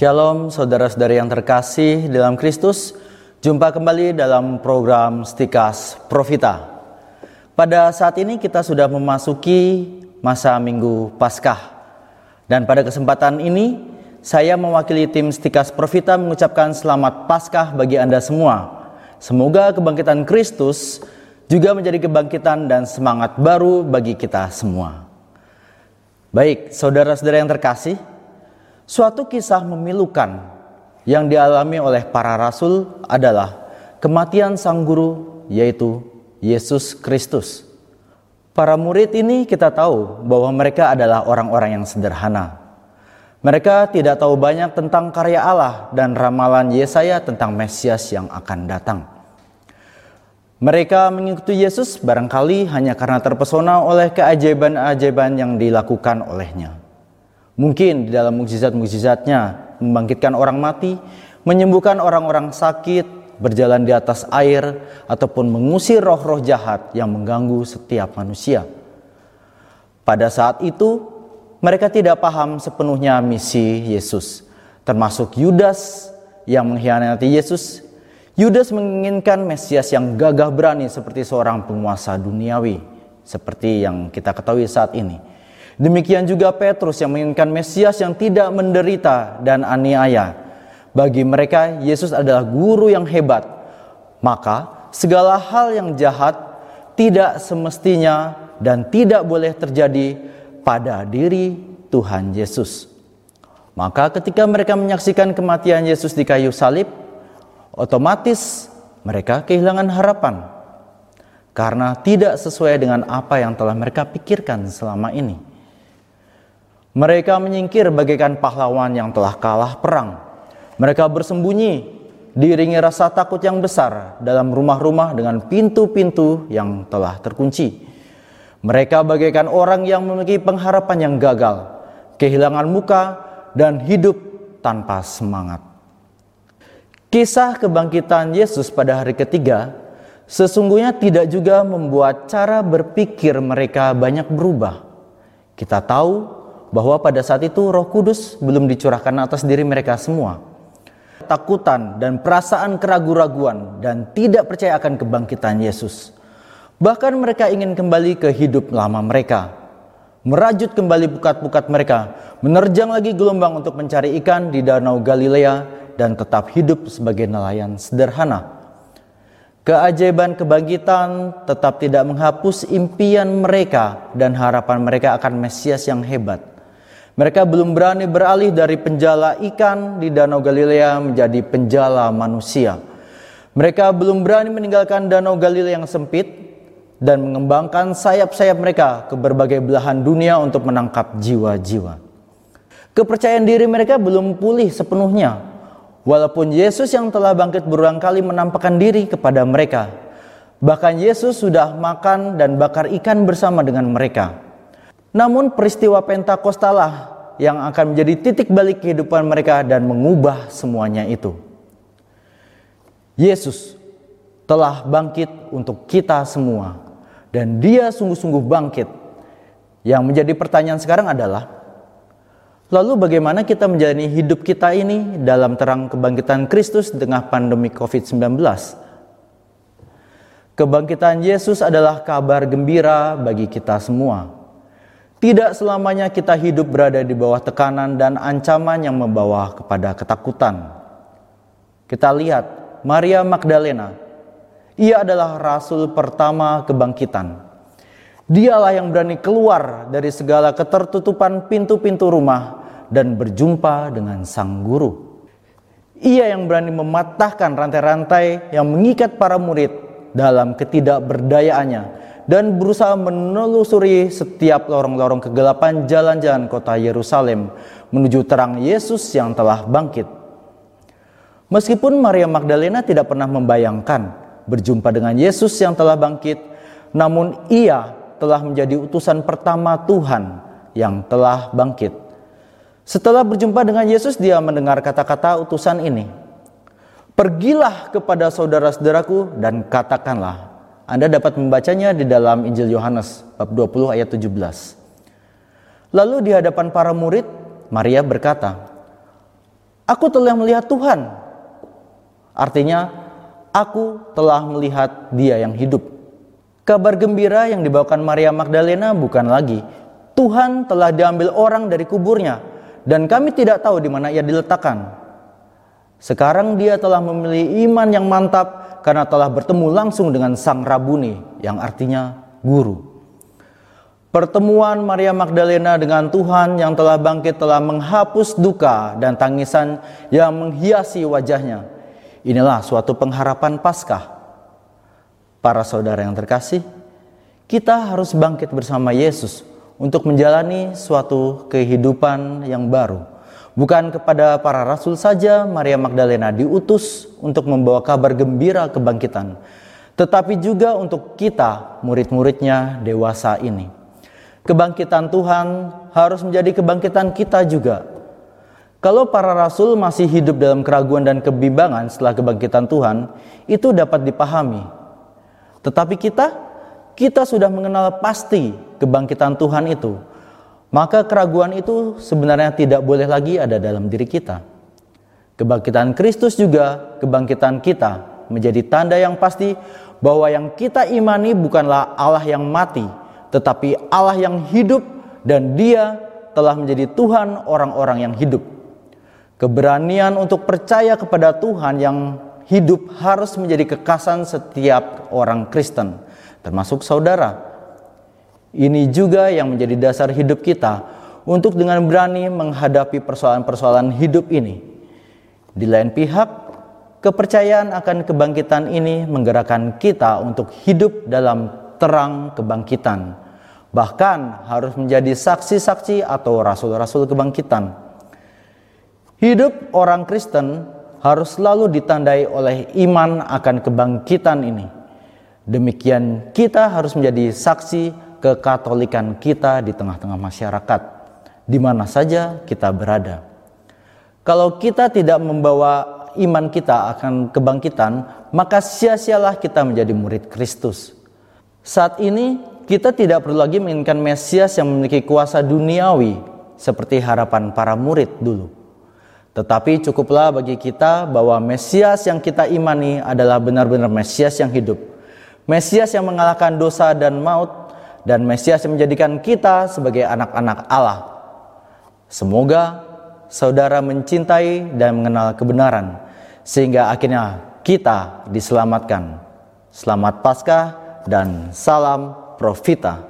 Shalom saudara-saudari yang terkasih dalam Kristus. Jumpa kembali dalam program Stikas Profita. Pada saat ini kita sudah memasuki masa Minggu Paskah. Dan pada kesempatan ini saya mewakili tim Stikas Profita mengucapkan selamat Paskah bagi Anda semua. Semoga kebangkitan Kristus juga menjadi kebangkitan dan semangat baru bagi kita semua. Baik, saudara-saudara yang terkasih, Suatu kisah memilukan yang dialami oleh para rasul adalah kematian sang guru yaitu Yesus Kristus. Para murid ini kita tahu bahwa mereka adalah orang-orang yang sederhana. Mereka tidak tahu banyak tentang karya Allah dan ramalan Yesaya tentang Mesias yang akan datang. Mereka mengikuti Yesus barangkali hanya karena terpesona oleh keajaiban-ajaiban yang dilakukan olehnya. Mungkin di dalam mukjizat-mukjizatnya membangkitkan orang mati, menyembuhkan orang-orang sakit, berjalan di atas air, ataupun mengusir roh-roh jahat yang mengganggu setiap manusia. Pada saat itu, mereka tidak paham sepenuhnya misi Yesus, termasuk Yudas yang mengkhianati Yesus. Yudas menginginkan Mesias yang gagah berani seperti seorang penguasa duniawi, seperti yang kita ketahui saat ini. Demikian juga Petrus yang menginginkan Mesias yang tidak menderita dan aniaya. Bagi mereka, Yesus adalah guru yang hebat. Maka, segala hal yang jahat tidak semestinya dan tidak boleh terjadi pada diri Tuhan Yesus. Maka ketika mereka menyaksikan kematian Yesus di kayu salib, otomatis mereka kehilangan harapan karena tidak sesuai dengan apa yang telah mereka pikirkan selama ini. Mereka menyingkir bagaikan pahlawan yang telah kalah perang. Mereka bersembunyi, diiringi rasa takut yang besar dalam rumah-rumah dengan pintu-pintu yang telah terkunci. Mereka bagaikan orang yang memiliki pengharapan yang gagal, kehilangan muka, dan hidup tanpa semangat. Kisah kebangkitan Yesus pada hari ketiga sesungguhnya tidak juga membuat cara berpikir mereka banyak berubah. Kita tahu bahwa pada saat itu Roh Kudus belum dicurahkan atas diri mereka semua. Takutan dan perasaan keraguan-raguan dan tidak percaya akan kebangkitan Yesus. Bahkan mereka ingin kembali ke hidup lama mereka. Merajut kembali bukat-bukat mereka, menerjang lagi gelombang untuk mencari ikan di Danau Galilea dan tetap hidup sebagai nelayan sederhana. Keajaiban kebangkitan tetap tidak menghapus impian mereka dan harapan mereka akan Mesias yang hebat. Mereka belum berani beralih dari penjala ikan di Danau Galilea menjadi penjala manusia. Mereka belum berani meninggalkan Danau Galilea yang sempit dan mengembangkan sayap-sayap mereka ke berbagai belahan dunia untuk menangkap jiwa-jiwa. Kepercayaan diri mereka belum pulih sepenuhnya, walaupun Yesus yang telah bangkit berulang kali menampakkan diri kepada mereka. Bahkan Yesus sudah makan dan bakar ikan bersama dengan mereka. Namun peristiwa Pentakostalah yang akan menjadi titik balik kehidupan mereka dan mengubah semuanya itu. Yesus telah bangkit untuk kita semua dan dia sungguh-sungguh bangkit. Yang menjadi pertanyaan sekarang adalah lalu bagaimana kita menjalani hidup kita ini dalam terang kebangkitan Kristus di tengah pandemi Covid-19? Kebangkitan Yesus adalah kabar gembira bagi kita semua. Tidak selamanya kita hidup berada di bawah tekanan dan ancaman yang membawa kepada ketakutan. Kita lihat Maria Magdalena. Ia adalah rasul pertama kebangkitan. Dialah yang berani keluar dari segala ketertutupan pintu-pintu rumah dan berjumpa dengan sang guru. Ia yang berani mematahkan rantai-rantai yang mengikat para murid dalam ketidakberdayaannya dan berusaha menelusuri setiap lorong-lorong kegelapan jalan-jalan kota Yerusalem menuju terang Yesus yang telah bangkit. Meskipun Maria Magdalena tidak pernah membayangkan berjumpa dengan Yesus yang telah bangkit, namun ia telah menjadi utusan pertama Tuhan yang telah bangkit. Setelah berjumpa dengan Yesus, dia mendengar kata-kata utusan ini. Pergilah kepada saudara-saudaraku dan katakanlah, anda dapat membacanya di dalam Injil Yohanes bab 20 ayat 17. Lalu di hadapan para murid, Maria berkata, Aku telah melihat Tuhan. Artinya, aku telah melihat Dia yang hidup. Kabar gembira yang dibawakan Maria Magdalena bukan lagi Tuhan telah diambil orang dari kuburnya dan kami tidak tahu di mana ia diletakkan. Sekarang dia telah memilih iman yang mantap karena telah bertemu langsung dengan Sang Rabuni yang artinya guru. Pertemuan Maria Magdalena dengan Tuhan yang telah bangkit telah menghapus duka dan tangisan yang menghiasi wajahnya. Inilah suatu pengharapan Paskah. Para saudara yang terkasih, kita harus bangkit bersama Yesus untuk menjalani suatu kehidupan yang baru. Bukan kepada para rasul saja Maria Magdalena diutus untuk membawa kabar gembira kebangkitan, tetapi juga untuk kita, murid-muridnya dewasa ini. Kebangkitan Tuhan harus menjadi kebangkitan kita juga. Kalau para rasul masih hidup dalam keraguan dan kebimbangan setelah kebangkitan Tuhan, itu dapat dipahami. Tetapi kita, kita sudah mengenal pasti kebangkitan Tuhan itu. Maka keraguan itu sebenarnya tidak boleh lagi ada dalam diri kita. Kebangkitan Kristus juga kebangkitan kita menjadi tanda yang pasti bahwa yang kita imani bukanlah Allah yang mati, tetapi Allah yang hidup dan Dia telah menjadi Tuhan orang-orang yang hidup. Keberanian untuk percaya kepada Tuhan yang hidup harus menjadi kekasan setiap orang Kristen, termasuk saudara. Ini juga yang menjadi dasar hidup kita untuk dengan berani menghadapi persoalan-persoalan hidup ini. Di lain pihak, kepercayaan akan kebangkitan ini menggerakkan kita untuk hidup dalam terang kebangkitan. Bahkan harus menjadi saksi-saksi atau rasul-rasul kebangkitan. Hidup orang Kristen harus selalu ditandai oleh iman akan kebangkitan ini. Demikian kita harus menjadi saksi kekatolikan kita di tengah-tengah masyarakat, di mana saja kita berada. Kalau kita tidak membawa iman kita akan kebangkitan, maka sia-sialah kita menjadi murid Kristus. Saat ini kita tidak perlu lagi menginginkan Mesias yang memiliki kuasa duniawi seperti harapan para murid dulu. Tetapi cukuplah bagi kita bahwa Mesias yang kita imani adalah benar-benar Mesias yang hidup. Mesias yang mengalahkan dosa dan maut dan Mesias yang menjadikan kita sebagai anak-anak Allah. Semoga saudara mencintai dan mengenal kebenaran sehingga akhirnya kita diselamatkan. Selamat Paskah dan salam Profita.